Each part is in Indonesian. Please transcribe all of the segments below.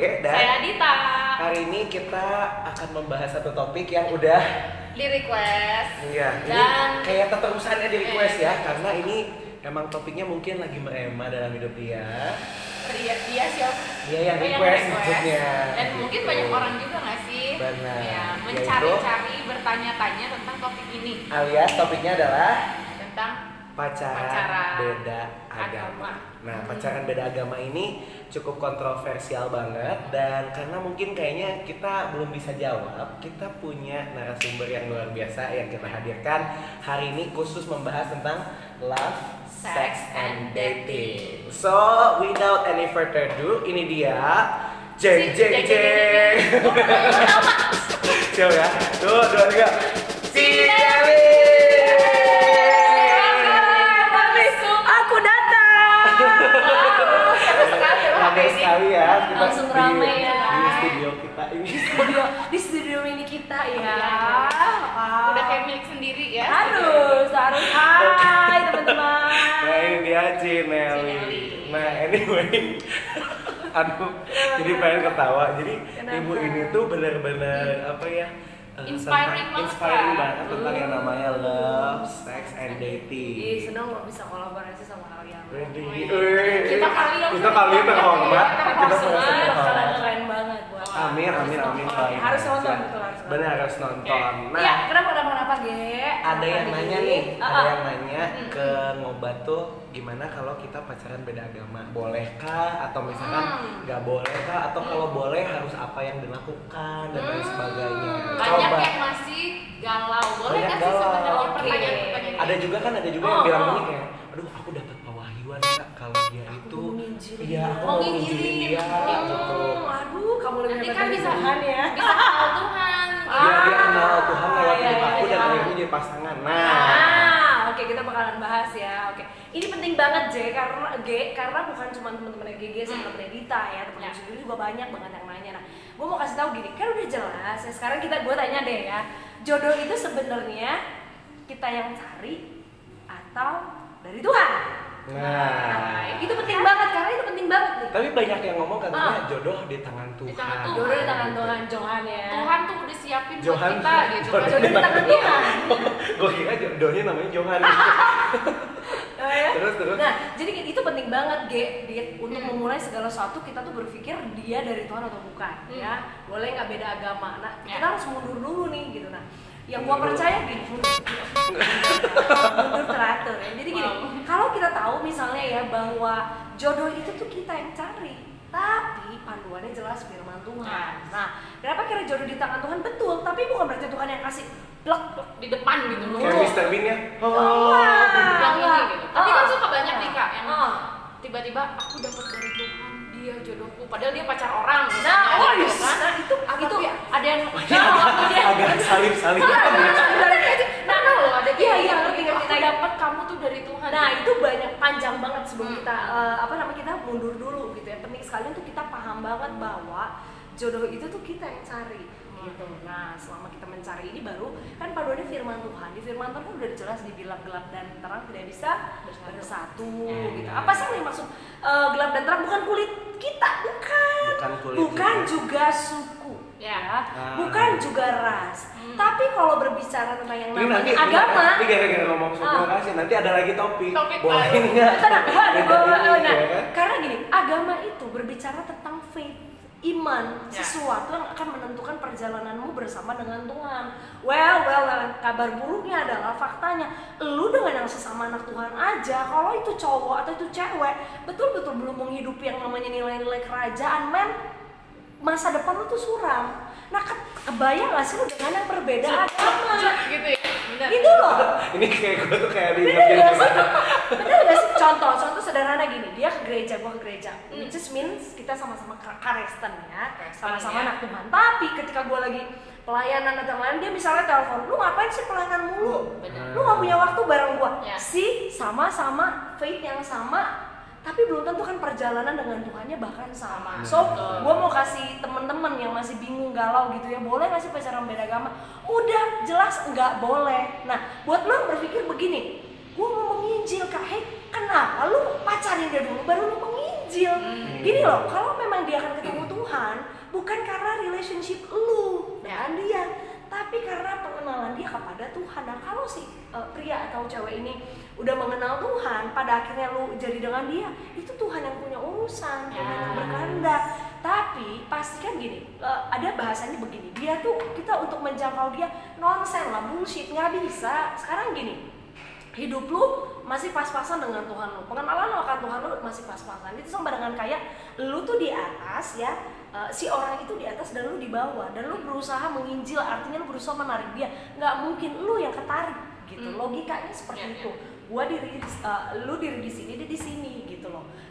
Age dan Saya Dita. hari ini kita akan membahas satu topik yang udah Di request. Iya, ini Dan- kayak terusannya di request ya, Eh. karena ini emang topiknya mungkin lagi merema dalam hidup dia. Dia, dia siapa? Dia yang Oh, request maksudnya. Dan mungkin Gitu. banyak orang juga nggak sih? Benar. Ya, mencari-cari, bertanya-tanya tentang topik ini. Alias topiknya adalah Tentang pacaran, Pacaran beda agama. agama. Nah, pacaran beda agama ini cukup kontroversial banget dan karena mungkin kayaknya kita belum bisa jawab, kita punya narasumber yang luar biasa yang kita hadirkan hari ini khusus membahas tentang love, sex, and dating. So, without any further ado, ini dia Jeng Jeng Jeng. Siapa ya? Tuh, dua, tiga. Si Rame sekali ya kita Langsung di- rame ya. di studio kita ini. Studio di studio ini kita ya. Iya. Wow. Udah kayak milik sendiri ya. harus harus hai teman-teman. Nah ini dia. Cinelli. Nah anyway, aduh, jadi pengen ketawa. Jadi Kenapa? ibu ini tuh benar-benar apa ya? Eh, Inspiring tentang- banget, inspiring Kak. banget tentang yang namanya love, sex, and Ih, dating. seneng loh bisa kolaborasi sama kalian. Ready? Kita kali yang kita kali yang terhormat. Kita Kalian keren banget. Amin, amin, amin. Harus nonton Ya. betul harus nonton. Benar harus nonton. Nah, Iya, kenapa kenapa kenapa Ge? ada yang nanya nih, Ah, ada ah. yang nanya ke ngobat tuh gimana kalau kita pacaran beda agama, bolehkah atau misalkan Hmm. nggak bolehkah atau kalau boleh harus apa yang dilakukan dan lain Hmm. sebagainya. Banyak Coba. yang masih galau. Boleh nggak sih sebenarnya Oke. pertanyaan-pertanyaan Ada juga kan ada juga yang Oh, bilang oh. gini kayak, aduh aku dapat pewahyuan kak kalau dia Aku itu, iya dia. aku Mau nginjilin. nginjilin dia Hmm. gitu. Hmm, aduh, kamu lebih Nanti hebat kan dari bisa Tuhan ya. bisa kenal Tuhan. Dia dia kenal Tuhan lewat Iya, hidup iya, aku dan iya. akhirnya jadi pasangan. Nah, Ah, oke kita bakalan bahas ya. Oke, ini penting banget J karena G karena bukan cuma teman-teman GG sama teman Edita ya, teman Ya. sendiri juga banyak banget yang nanya. Nah, gue mau kasih tahu gini, kan udah jelas. Ya, sekarang kita gue tanya deh ya, jodoh itu sebenarnya kita yang cari atau dari Tuhan? Nah. itu penting banget karena itu penting banget nih. Tapi banyak yang ngomong katanya Ah. jodoh di tangan Tuhan. tangan Tuhan. Jodoh di tangan Tuhan, Johan ya. Tuhan tuh udah siapin buat Johan. kita gitu. Johan. Jodoh di tangan Tuhan. Gue kira jodohnya namanya Johan. Oh, ya? terus terus. Nah, jadi itu penting banget, Ge, Dit, untuk Hmm. memulai segala sesuatu kita tuh berpikir dia dari Tuhan atau bukan, Hmm. ya. Boleh nggak beda agama. Nah, Ya. kita harus mundur dulu nih gitu. Nah, yang gua percaya gini, mundur, mundur teratur ya. Jadi gini, Wow. kalau kita tahu misalnya ya bahwa jodoh itu tuh kita yang cari, tapi panduannya jelas firman Tuhan. Yes. Nah, kenapa kira jodoh di tangan Tuhan betul, tapi bukan berarti Tuhan yang kasih plek di depan gitu loh. Kayak Mr. Bean ya. Oh, yang ini gitu. Tapi kan Oh. suka banyak nih kak yang Oh. tiba-tiba aku dapat dari Tuhan dia jodohku padahal dia pacar orang Nah, oh, gitu yes. kan. nah itu Ah, itu tapi ada yang agak agak salib salib. Iya, nah nah loh ada Iya, iya, gitu. ngerti, ngerti. aku dapat kamu tuh dari Tuhan Nah itu banyak panjang banget sebelum Hmm. kita eh, apa namanya kita mundur dulu gitu ya penting sekali untuk kita paham banget bahwa jodoh itu tuh kita yang cari gitu. Nah selama kita mencari ini baru kan paduannya firman Tuhan di firman Tuhan kan udah jelas dibilang gelap dan terang tidak bisa Bersatu. bersatu Hmm. gitu. Apa sih yang maksud eh, gelap dan terang bukan kulit kita bukan Bukan kulit bukan kita. juga suku Ya. Ah. bukan juga ras Hmm. tapi kalau berbicara tentang yang Ini nanti namanya agama Ini gara-gara ngomong soal Ah. kasih nanti ada lagi topik. Topik Boleh nggak? Tenang, ini, oh, nah, ya kan? karena gini, agama itu berbicara tentang faith, iman, Ya. sesuatu yang akan menentukan perjalananmu bersama dengan Tuhan. Well, well, well, kabar buruknya adalah faktanya, lu dengan yang sesama anak Tuhan aja, kalau itu cowok atau itu cewek, betul-betul belum menghidupi yang namanya nilai-nilai kerajaan, men, masa depan lu tuh suram. Nah, ke- kebayang gak sih lu dengan yang berbeda agama? gitu ya benar Itu loh. Ini kayak gue tuh kayak di Bener gak sih? Bener gak sih? Contoh, contoh sederhana gini, dia ke gereja, gua ke gereja. Hmm. Which is means kita sama-sama ka- Kristen ya, sama-sama ya. anak Tuhan. Tapi ketika gua lagi pelayanan atau lain, dia misalnya telepon, lu ngapain sih pelayanan mulu? benar Lu gak punya waktu bareng gua? Ya. Si sama-sama faith yang sama, tapi belum tentu kan perjalanan dengan Tuhannya bahkan sama. So, gue mau kasih temen-temen yang masih bingung galau gitu ya, boleh nggak sih pacaran beda agama? Udah jelas nggak boleh. Nah, buat lo berpikir begini, gue mau menginjil kak, hei kenapa lu pacarin dia dulu baru lu menginjil? Hmm. Gini loh, kalau memang dia akan ketemu Tuhan bukan karena relationship lu dengan dia, tapi karena pengenalan dia kepada Tuhan. Nah, kalau si uh, pria atau cewek ini udah mengenal Tuhan, pada akhirnya lu jadi dengan dia, itu Tuhan yang punya urusan, Tuhan yang Ya. berkehendak. Tapi pastikan gini, uh, ada bahasanya begini, dia tuh kita untuk menjangkau dia nonsen lah, bullshit, nggak bisa. Sekarang gini, hidup lu masih pas-pasan dengan Tuhan lu. Pengenalan lu akan Tuhan lu masih pas-pasan. Itu sama dengan kayak lu tuh di atas ya eh, si orang itu di atas dan lu di bawah. Dan lu berusaha menginjil artinya lu berusaha menarik dia. Nggak mungkin lu yang ketarik gitu. Hmm. logikanya seperti Iya, itu. gua diri eh, lu diri di sini dia di sini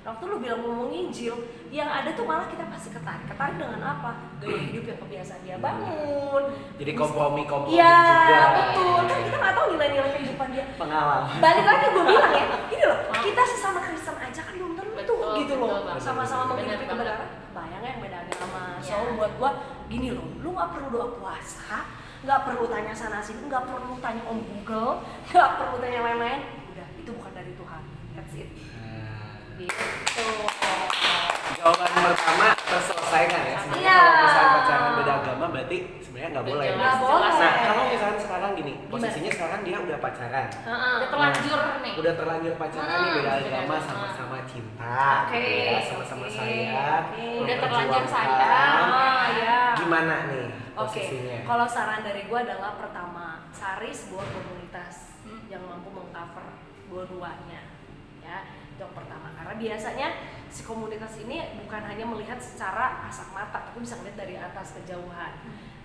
waktu lu bilang ngomong injil yang ada tuh malah kita pasti ketarik. Ketarik dengan apa? Gaya hidup yang kebiasaan dia bangun. Jadi kompromi-kompromi Iya juga. betul. Kan kita nggak tahu nilai-nilai kehidupan dia. Pengalaman. balik lagi gue bilang ya gini loh kita sesama Kristen aja kan belum tentu Betul, gitu betul loh. sama-sama menghidupi kebenaran. Bayang yang beda agama. So Ya. buat gua gini loh lu nggak perlu doa puasa nggak perlu tanya sana sini nggak perlu tanya om Google nggak perlu tanya lain-lain udah itu bukan dari Tuhan. That's it gitu Jawaban pertama terselesaikan ya. Sebenarnya Iya. kalau misalnya pacaran beda agama berarti sebenarnya nggak boleh. Jelas, Nggak boleh. Nah, kalau misalnya sekarang gini, posisinya sekarang dia udah pacaran. Heeh. Udah terlanjur nih. Udah terlanjur pacaran nih Hmm, beda beda agama sama-sama cinta, Oke, ya, sama-sama oke, sayang, oke. Udah terlanjur sayang. Ah, ya. Gimana nih Oke, posisinya? kalau saran dari gue adalah pertama cari sebuah komunitas Hmm. yang mampu mengcover dua-duanya, ya itu yang pertama. Karena biasanya si komunitas ini bukan hanya melihat secara kasat mata, tapi bisa melihat dari atas kejauhan.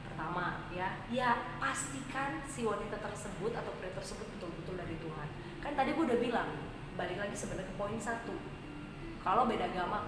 Pertama, ya, ya pastikan si wanita tersebut atau pria tersebut betul-betul dari Tuhan. Kan tadi gue udah bilang, balik lagi sebenarnya ke poin satu. Kalau beda agama,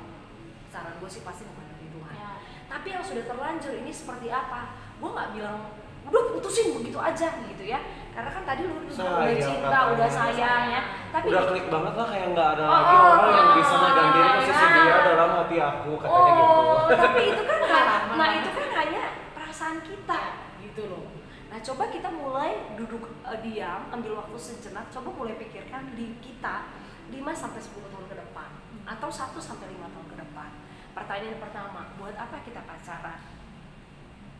saran gue sih pasti bukan dari Tuhan Ya. tapi yang sudah terlanjur ini seperti apa gue nggak bilang udah putusin begitu aja gitu ya karena kan tadi lu udah Sayang cinta katanya. udah sayang ya. Tapi udah klik banget lah kayak nggak ada Oh, lagi oh, orang yang oh, bisa menggantikan posisi nah. dia dalam hati aku katanya gitu. oh tapi itu kan nah itu kan hanya perasaan kita gitu loh. Nah coba kita mulai duduk eh, diam ambil waktu sejenak. Coba mulai pikirkan di kita 5 sampai 10 tahun ke depan atau 1 sampai 5 tahun ke depan. Pertanyaan pertama buat apa kita pacaran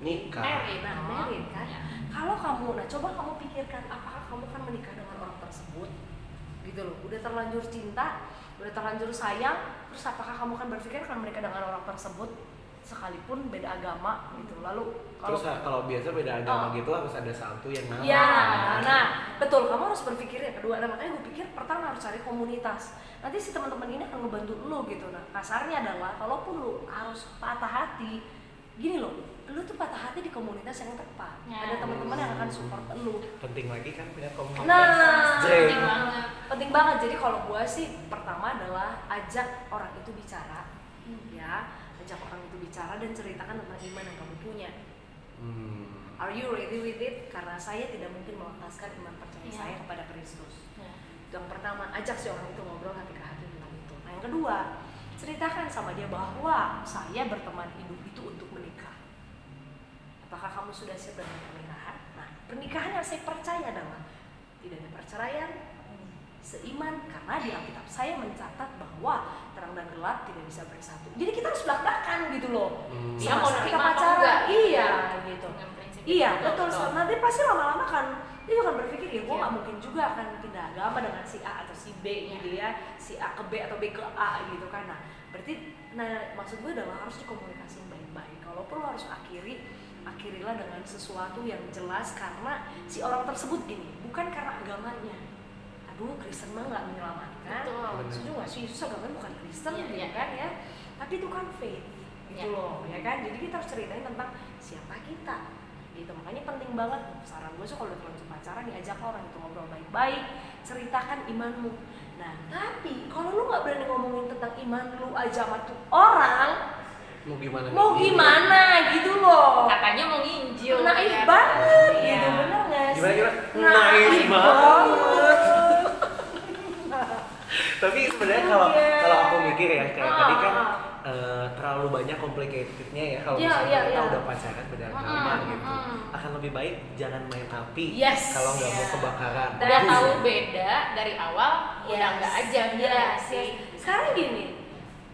Nikah. Married. Nah, married kan? Ya. Kalau kamu, nah coba kamu pikirkan apakah kamu kan menikah dengan orang tersebut, gitu loh. Udah terlanjur cinta, udah terlanjur sayang, terus apakah kamu kan berpikir akan menikah dengan orang tersebut sekalipun beda agama gitu. Lalu kalau Terus ah, kalau biasa beda agama Oh. gitu harus ada satu yang ngalah. Ya, nah betul. Kamu harus berpikir yang kedua. Nah, makanya gue pikir pertama harus cari komunitas. Nanti si teman-teman ini akan ngebantu lu gitu. Nah, kasarnya adalah kalaupun lu harus patah hati, gini loh, lu tuh patah hati di komunitas yang tepat. Ya. Ada teman-teman yang akan support lu. Penting lagi kan punya komunitas. Nah, Jeng. Penting banget. penting banget. Jadi kalau gue sih pertama adalah ajak orang itu bicara, ya, ajak orang itu bicara dan ceritakan tentang iman yang kamu punya. Hmm. Are you ready with it? Karena saya tidak mungkin melepaskan iman percaya Ya. saya kepada Kristus. Ya. Itu yang pertama, ajak si orang itu ngobrol hati ke hati tentang itu. Nah, yang kedua, ceritakan sama dia bahwa saya berteman hidup itu untuk menikah. Apakah kamu sudah siap dengan pernikahan? Nah, pernikahan yang saya percaya adalah tidak ada perceraian, seiman karena di Alkitab saya mencatat bahwa terang dan gelap tidak bisa bersatu. Jadi kita harus belak-belakan gitu loh. Hmm. Dia Sama mau kita pacaran, enggak, iya gitu. Iya betul. Nanti pasti lama-lama kan dia akan berpikir ya gue Iya. nggak mungkin juga akan pindah agama dengan si A atau si B Iya. gitu ya, si A ke B atau B ke A gitu kan. Nah berarti nah maksud gue adalah harus dikomunikasiin baik-baik. Kalaupun lo harus akhiri, akhirilah dengan sesuatu yang jelas karena si orang tersebut gini bukan karena agamanya. Aduh Kristen mah nggak menyelamatkan. Setuju nggak sih? Yesus agamanya bukan Kristen Iya, gitu iya. kan ya. Tapi itu kan faith gitu Iya. loh ya kan. Jadi kita harus ceritain tentang siapa kita gitu makanya penting banget saran gue sih kalau udah terlanjur pacaran diajak orang itu ngobrol baik-baik ceritakan imanmu nah tapi kalau lu nggak berani ngomongin tentang iman lu aja sama tuh orang Mau gimana? mau gimana gitu loh Katanya mau nginjil. naif ya. banget Iya. gitu bener nggak sih Gimana, gimana? naif Naif banget Tapi sebenarnya kalau Iya. kalau aku mikir ya kayak Ah, tadi kan eh, terlalu banyak complicatednya ya kalau Iya, misalnya iya, kita iya. udah pacaran beda Mm-mm, agama gitu. mm-mm. Akan lebih baik jangan main api Yes. kalau nggak mau Iya. kebakaran. Udah Yes. tahu beda dari awal, udah Yes. enggak aja bener Yes, nggak sih. yes. Sekarang gini,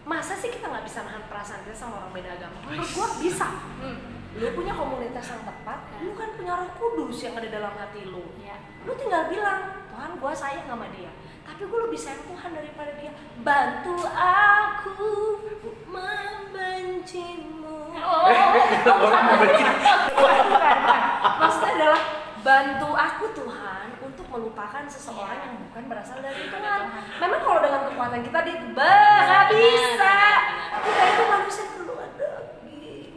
masa sih kita nggak bisa nahan perasaan kita sama orang beda agama menurut gua bisa Hmm. lu punya komunitas yang tepat lu kan punya roh kudus yang ada dalam hati lu Ya. lu tinggal bilang Tuhan gua sayang sama dia tapi gue lebih sayang Tuhan daripada dia bantu aku membencimu Oh. Orang membenci. maksudnya adalah bantu aku Tuhan untuk melupakan seseorang Iya. yang bukan berasal dari Tuhan. Memang kalau dengan kekuatan kita dia bah, bisa. benar. Kita itu manusia daging.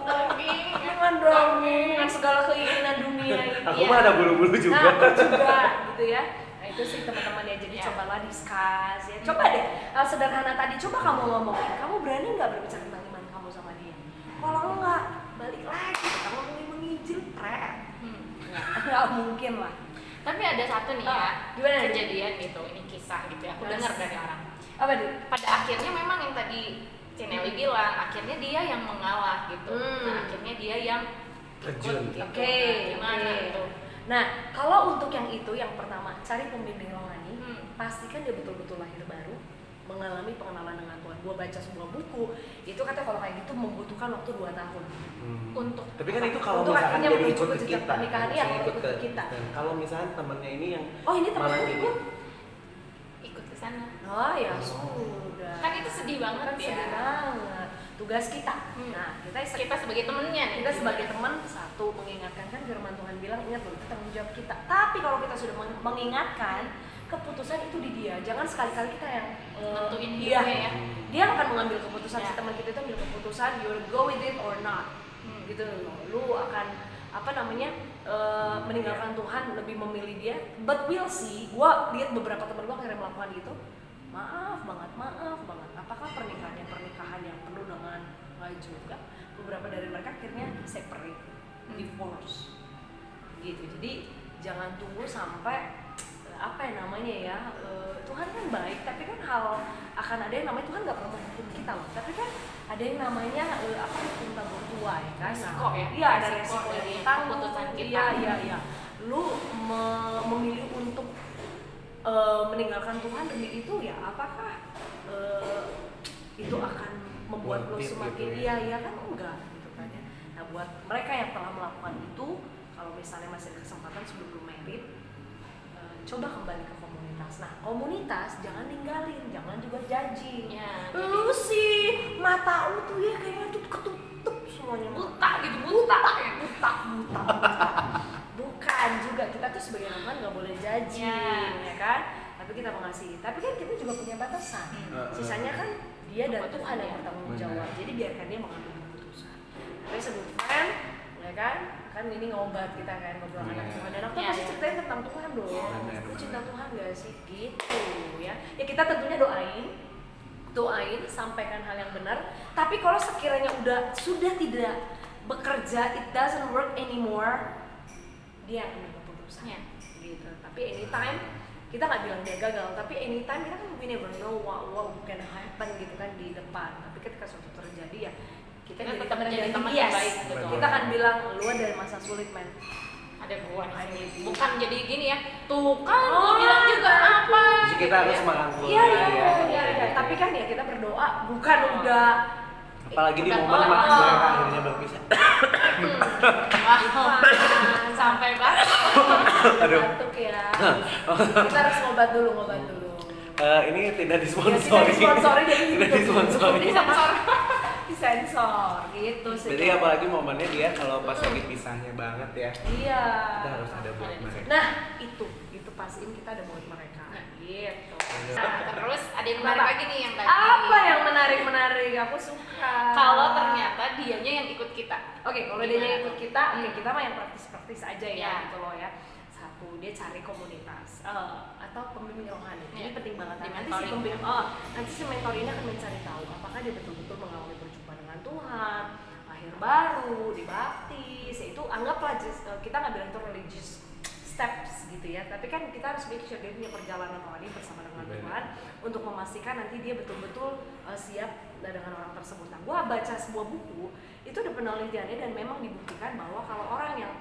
Daging. Jangan dong dengan segala keinginan dunia ini. Aku ya. mah ada bulu-bulu juga. Nah, aku juga gitu ya. Itu sih teman-teman ya. Jadi Ya. cobalah discuss ya. Coba deh hal sederhana tadi coba kamu ngomongin. Kamu berani nggak berbicara tentang iman kamu sama dia? Kalau enggak, balik lagi kita ngomongin mengijil pret. Hmm. Nggak mungkin lah. Tapi ada satu nih ya, Ah, gimana nih? kejadian gitu, ini kisah gitu ya, aku Yes. dengar dari orang. Apa nih? Pada akhirnya memang yang tadi Cinelli bilang, akhirnya dia yang mengalah gitu. Hmm. Nah, akhirnya dia yang Terjun. gitu. Oke, Nah, gimana oke. itu? Nah, kalau untuk yang itu yang pertama cari pembimbing rohani, Hmm. pastikan dia betul-betul lahir baru, mengalami pengenalan dengan Tuhan. Gua baca sebuah buku, itu kata kalau kayak gitu membutuhkan waktu 2 tahun. Hmm. Untuk Tapi kan itu kalau Untuk misalkan akhirnya jadi menuju ikut ke kita, pernikahan, misalnya kalau ikut ke kita. Kalau misalnya temennya ini yang Oh, ini ini. ikut? ikut ke sana. Oh ya Oh. sudah. Kan itu sedih banget Kan ya. sedih banget. Tugas kita. Hmm. Nah, kita Kita sebagai temennya nih. kita sebagai teman satu mengingatkan kan firman Tuhan bilang ingat loh tanggung jawab kita tapi kalau kita sudah meng- mengingatkan keputusan itu di dia jangan sekali-kali kita yang eh, Nentuin dia dia ya. dia akan mengambil keputusan Ya. si teman kita itu ambil keputusan you will go with it or not Hmm. gitu loh lu akan apa namanya eh, meninggalkan Tuhan lebih memilih dia but we'll see gua lihat beberapa teman gua akhirnya melakukan gitu maaf banget maaf banget apakah pernikahannya pernikahan yang juga beberapa dari mereka akhirnya separate Hmm. divorce gitu jadi jangan tunggu sampai apa ya namanya ya eh, Tuhan kan baik tapi kan hal akan ada yang namanya Tuhan nggak pernah menghukum kita loh tapi kan ada yang namanya eh, apa hukum tabur tua ya kan Resiko ya? iya ada Resiko dari keputusan kita. iya iya iya lu me- memilih untuk eh, meninggalkan Tuhan demi itu ya apakah eh, itu akan membuat lo semakin gitu iya ya. iya kan enggak gitu kan ya nah buat mereka yang telah melakukan itu kalau misalnya masih ada kesempatan sebelum lu merit eh, coba kembali ke komunitas nah komunitas jangan ninggalin jangan juga judging Ya, lu sih mata lu tuh ya kayaknya tuh ketutup semuanya buta gitu, buta. ya. buta buta buta bukan juga kita tuh sebagai anak nggak boleh judging Ya. ya kan tapi kita mengasihi tapi kan kita juga punya batasan Hmm. sisanya kan dia dan Tuhan yang bertanggung jawab. Jadi biarkan dia mengambil keputusan. Tapi sebelum friend ya kan kan ini ngobat kita kan ngobrol Iya. anak Tuhan dan aku Iya, pasti iya. ceritain tentang Tuhan dong. Iya. Lu benar. cinta Tuhan gak sih? Gitu ya. Ya kita tentunya doain. Doain sampaikan hal yang benar. Tapi kalau sekiranya udah sudah tidak bekerja it doesn't work anymore dia yang ambil keputusan. Gitu. Tapi anytime kita nggak bilang dia gagal tapi anytime kita kan we never know what, what can happen gitu kan di depan tapi ketika suatu terjadi ya kita, jadi tetap teman jadi yang teman bias. yang baik, betul. kita akan bilang lu ada masa sulit men Ada gua di I sini. need you. Bukan jadi gini ya. Tuh kan Oh, gua bilang juga apa. Jadi kita harus merangkul iya iya dia, iya ya. iya tapi kan ya kita berdoa bukan Oh. udah Apalagi di momen mak mereka akhirnya berpisah. Wah, sampai banget. Aduh. Ya kita harus ngobat dulu ngobat dulu Eh, ini tidak Ya, disponsori. tidak disponsori jadi Tidak disponsori. Disensor. disensor gitu sih Jadi apalagi momennya dia kalau pas lagi pisahnya banget ya. iya Kita harus ada buat mereka. nah itu itu pastiin kita ada buat mereka Nah. gitu Nah, terus ada yang menarik Apa? lagi nih yang tadi. apa yang menarik menarik aku suka Kalau ternyata dianya yang ikut kita. Oke, kalau dia Gimana ikut kita, oke Hmm. kita mah yang praktis-praktis aja ya, Ya. gitu loh ya. Satu, dia cari komunitas eh, atau pembimbing rohani. Ini Ya. penting banget. Nah, nanti si pembimbing, oh, nanti si mentor ini akan mencari tahu apakah dia betul-betul mengalami perjumpaan dengan Tuhan, lahir baru, dibaptis. Ya, itu anggaplah just, eh, kita nggak bilang itu religious steps gitu ya tapi kan kita harus make sure dia punya perjalanan rohani bersama dengan Benar. Tuhan untuk memastikan nanti dia betul-betul uh, siap dengan orang tersebut. Nah, gua baca sebuah buku itu ada penelitiannya dan memang dibuktikan bahwa kalau orang yang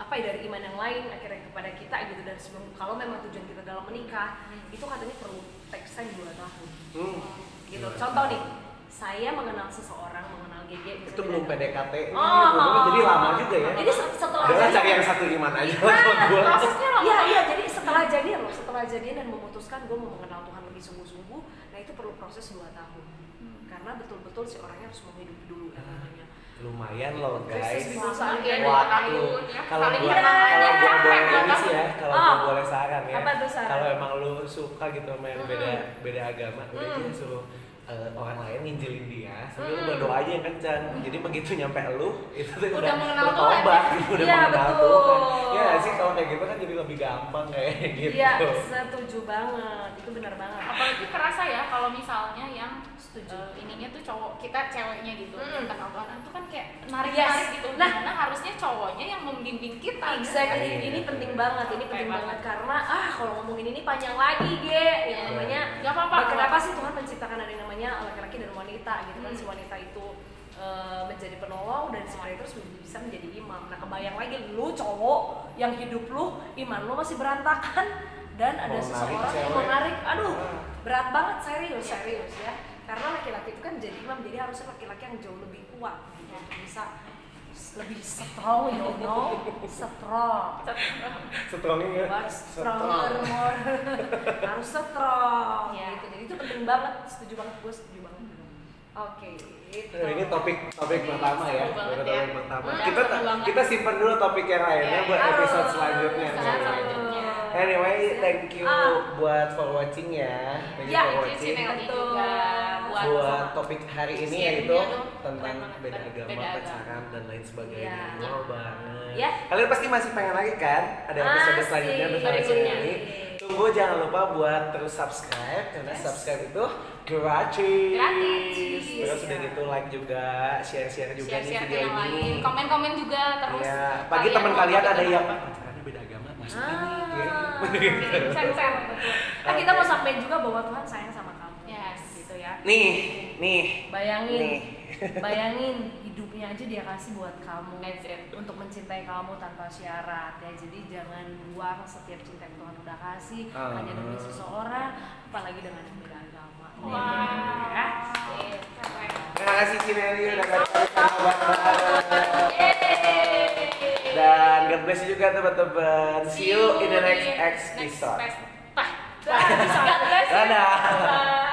apa ya dari iman yang lain akhirnya kepada kita gitu. Dan sebelum kalau memang tujuan kita dalam menikah Hmm. itu katanya perlu takes time 2 tahun. Hmm. gitu. Contoh nih saya mengenal seseorang mengenal GG Itu belum dari- PDKT. Oh. Jadi lama juga ya. jadi se- setelah jadi- cari yang satu gimana aja. Nah, prosesnya lama Iya iya. jadi setelah jadian loh setelah jadian dan memutuskan gue mau mengenal Tuhan lebih sungguh-sungguh nah itu perlu proses 2 tahun. Karena betul-betul si orangnya harus mau hidup dulu yang namanya Lumayan loh guys. Iya. Waktu. ya. Kalau gua kenal kalau gua capek boleh ini sih ya, kalau Oh. gua boleh saran ya. Kalau emang lu suka gitu yang beda beda agama, udah kita suruh eh, orang lain nginjilin dia, sambil lu Mm. berdoa aja yang kencang. Jadi begitu nyampe lu, itu tuh Udah udah mengenal udah Tuhan. tobat, gitu, udah Iya, mengenal betul. Tuhan. Iya nggak sih kalau kayak gitu kan jadi lebih gampang kayak gitu. iya setuju banget itu benar banget apalagi kerasa ya kalau misalnya yang Setuju. eh, ininya tuh cowok kita ceweknya gitu Mm. yang kenal Tuhan itu kan kayak narik Yes. narik gitu Nah. nah harusnya cowoknya yang membimbing kita Exactly, Iya. ini penting banget, ini penting banget banget. karena ah kalau ngomongin ini panjang lagi, Ge. Yang Iya. namanya Gak apa-apa. kenapa sih Tuhan menciptakan ada yang namanya laki-laki dan wanita gitu kan Hmm. si wanita itu eh, menjadi penolong dan si pria terus bisa menjadi imam. Nah, kebayang lagi lu cowok yang hidup lu iman lu masih berantakan dan ada Mau narik seseorang yang cewek. mau narik, aduh Ah. berat banget serius serius ya. Karena laki-laki itu kan jadi imam, jadi harusnya laki-laki yang jauh lebih kuat gitu, untuk bisa lebih strong, you know, strong. Strongnya ya. Buat stronger more harus strong Iya. gitu jadi itu penting banget setuju banget gue setuju banget oke itu Nah, ini topik topik Ini pertama ya, ya. topik pertama. Hmm, kita banget. kita simpan dulu topik yang lainnya Ya, buat Aduh, episode selanjutnya. episode selanjutnya. Anyway, thank you Ah. buat for watching ya. Thank you Ya, for watching. Betul. juga buat, topik hari ini Sharingnya yaitu tuh tentang beda agama, beda pacaran dan lain sebagainya. Ya. Wow banget. Ya. Kalian pasti masih pengen lagi kan? Ada episode Masih. selanjutnya bersama Berikutnya. Nelly. Tunggu jangan lupa buat terus subscribe karena subscribe itu gratis. Gratis. Terus udah Ya. gitu like juga, share-share juga nih share-share ke video ini. komen-komen juga terus Iya, bagi kalian teman kalian ada yang pacarannya beda agama, masukin Ah. nih. Share-share. Nah, kita mau sampaikan juga bahwa Tuhan sayang sama kamu Yes. gitu ya Nih, nih. bayangin Nih. bayangin hidupnya aja dia kasih buat kamu That's it. untuk mencintai kamu tanpa syarat ya jadi jangan buang setiap cinta yang Tuhan udah kasih Ah. hanya demi seseorang apalagi dengan beda agama Wow. ya. Terima kasih Cineli udah Dan God bless you juga teman-teman. See you in the next episode. Next. Dadah. Bye.